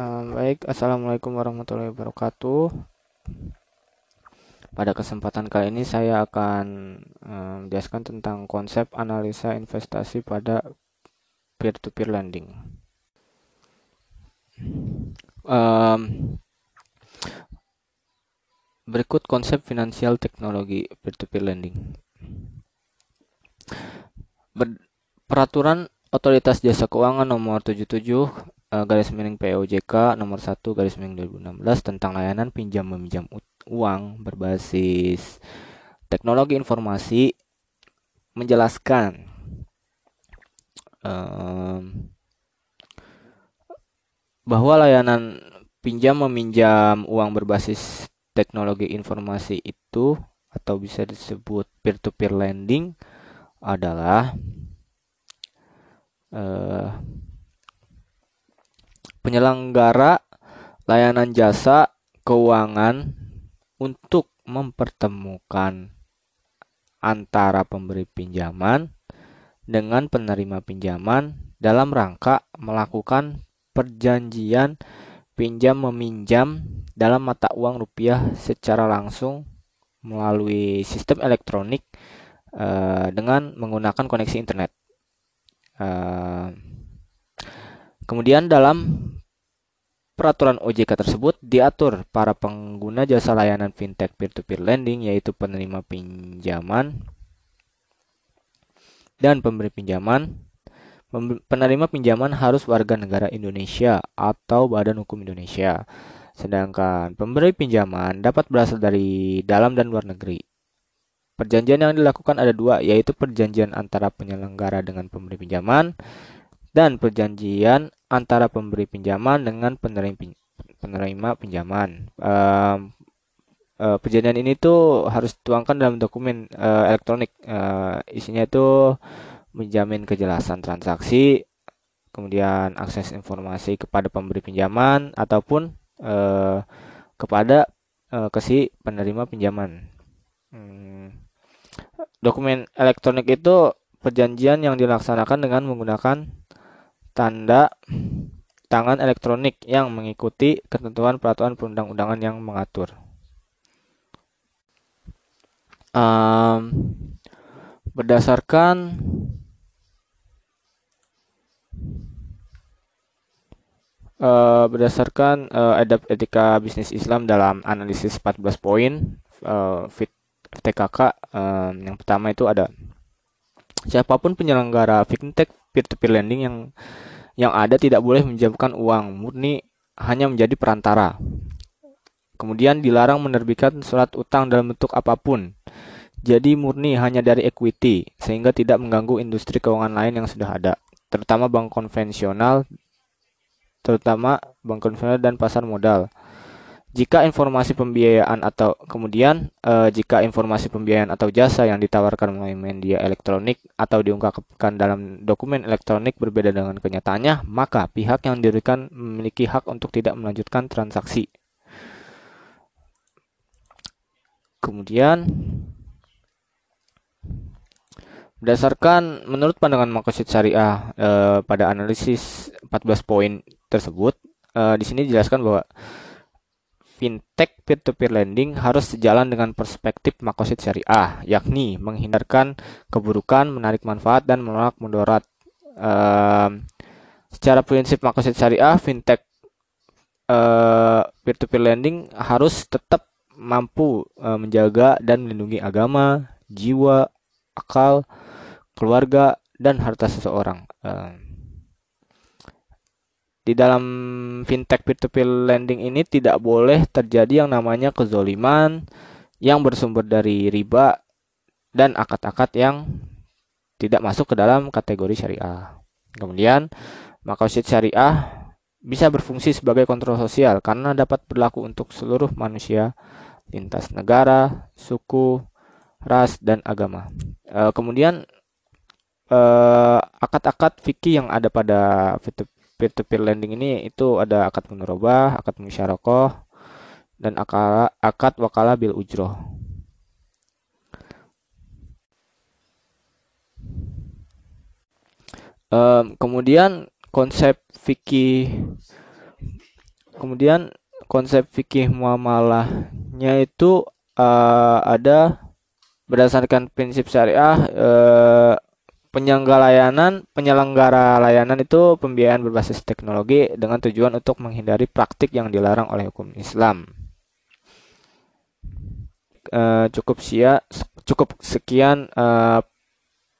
Baik, Assalamualaikum warahmatullahi wabarakatuh. Pada kesempatan kali ini saya akan menjelaskan um, tentang konsep analisa investasi pada peer-to-peer -peer lending. Um, berikut konsep finansial teknologi peer-to-peer -peer lending. Ber peraturan Otoritas Jasa Keuangan nomor 77 uh, eh, garis miring POJK nomor 1 garis miring 2016 tentang layanan pinjam meminjam uang berbasis teknologi informasi menjelaskan. Um, bahwa layanan pinjam meminjam uang berbasis teknologi informasi itu atau bisa disebut peer-to-peer -peer lending adalah eh, penyelenggara layanan jasa keuangan untuk mempertemukan antara pemberi pinjaman dengan penerima pinjaman dalam rangka melakukan perjanjian pinjam meminjam dalam mata uang rupiah secara langsung melalui sistem elektronik uh, dengan menggunakan koneksi internet. Eh, kemudian dalam peraturan OJK tersebut diatur para pengguna jasa layanan fintech peer-to-peer -peer lending yaitu penerima pinjaman dan pemberi pinjaman. Penerima pinjaman harus warga negara Indonesia atau Badan Hukum Indonesia. Sedangkan pemberi pinjaman dapat berasal dari dalam dan luar negeri. Perjanjian yang dilakukan ada dua, yaitu perjanjian antara penyelenggara dengan pemberi pinjaman dan perjanjian antara pemberi pinjaman dengan penerima, pinjaman. Uh, uh, perjanjian ini tuh harus dituangkan dalam dokumen uh, elektronik. Uh, isinya itu menjamin kejelasan transaksi, kemudian akses informasi kepada pemberi pinjaman ataupun uh, kepada uh, ke si penerima pinjaman. Hmm Dokumen elektronik itu perjanjian yang dilaksanakan dengan menggunakan tanda tangan elektronik yang mengikuti ketentuan peraturan perundang-undangan yang mengatur. Um, berdasarkan uh, berdasarkan uh, adab etika bisnis Islam dalam analisis 14 poin uh, fit FTKK um, yang pertama itu ada siapa pun penyelenggara fintech peer-to-peer lending yang yang ada tidak boleh menjamkan uang murni hanya menjadi perantara. Kemudian dilarang menerbitkan surat utang dalam bentuk apa pun. Jadi murni hanya dari equity sehingga tidak mengganggu industri keuangan lain yang sudah ada, terutama bank konvensional terutama bank konvensional dan pasar modal. Jika informasi pembiayaan atau kemudian e, jika informasi pembiayaan atau jasa yang ditawarkan melalui media elektronik atau diungkapkan dalam dokumen elektronik berbeda dengan kenyataannya, maka pihak yang diberikan memiliki hak untuk tidak melanjutkan transaksi. Kemudian berdasarkan menurut pandangan makosid syariah e, pada analisis 14 poin tersebut, e, di sini dijelaskan bahwa fintech peer-to-peer lending harus sejalan dengan perspektif makosid syariah, yakni menghindarkan keburukan, menarik manfaat, dan menolak mudarat. Uh, secara prinsip makosid syariah, fintech uh, peer-to-peer lending harus tetap mampu uh, menjaga dan melindungi agama, jiwa, akal, keluarga, dan harta seseorang. Uh, di dalam fintech peer-to-peer lending ini tidak boleh terjadi yang namanya kezoliman yang bersumber dari riba dan akad-akad yang tidak masuk ke dalam kategori syariah. Kemudian, makosid syariah bisa berfungsi sebagai kontrol sosial karena dapat berlaku untuk seluruh manusia lintas negara, suku, ras, dan agama. E, kemudian, eh, akad-akad fikih yang ada pada peer-to-peer lending ini itu ada akad munarobah, akad musyarokoh, dan akad, akad wakalah bil ujroh. Um, kemudian konsep fikih kemudian konsep fikih muamalahnya itu uh, ada berdasarkan prinsip syariah uh, penyelenggara layanan penyelenggara layanan itu pembiayaan berbasis teknologi dengan tujuan untuk menghindari praktik yang dilarang oleh hukum Islam. Uh, cukup sia cukup sekian uh,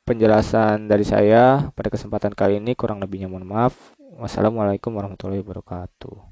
penjelasan dari saya. Pada kesempatan kali ini kurang lebihnya mohon maaf. Wassalamualaikum warahmatullahi wabarakatuh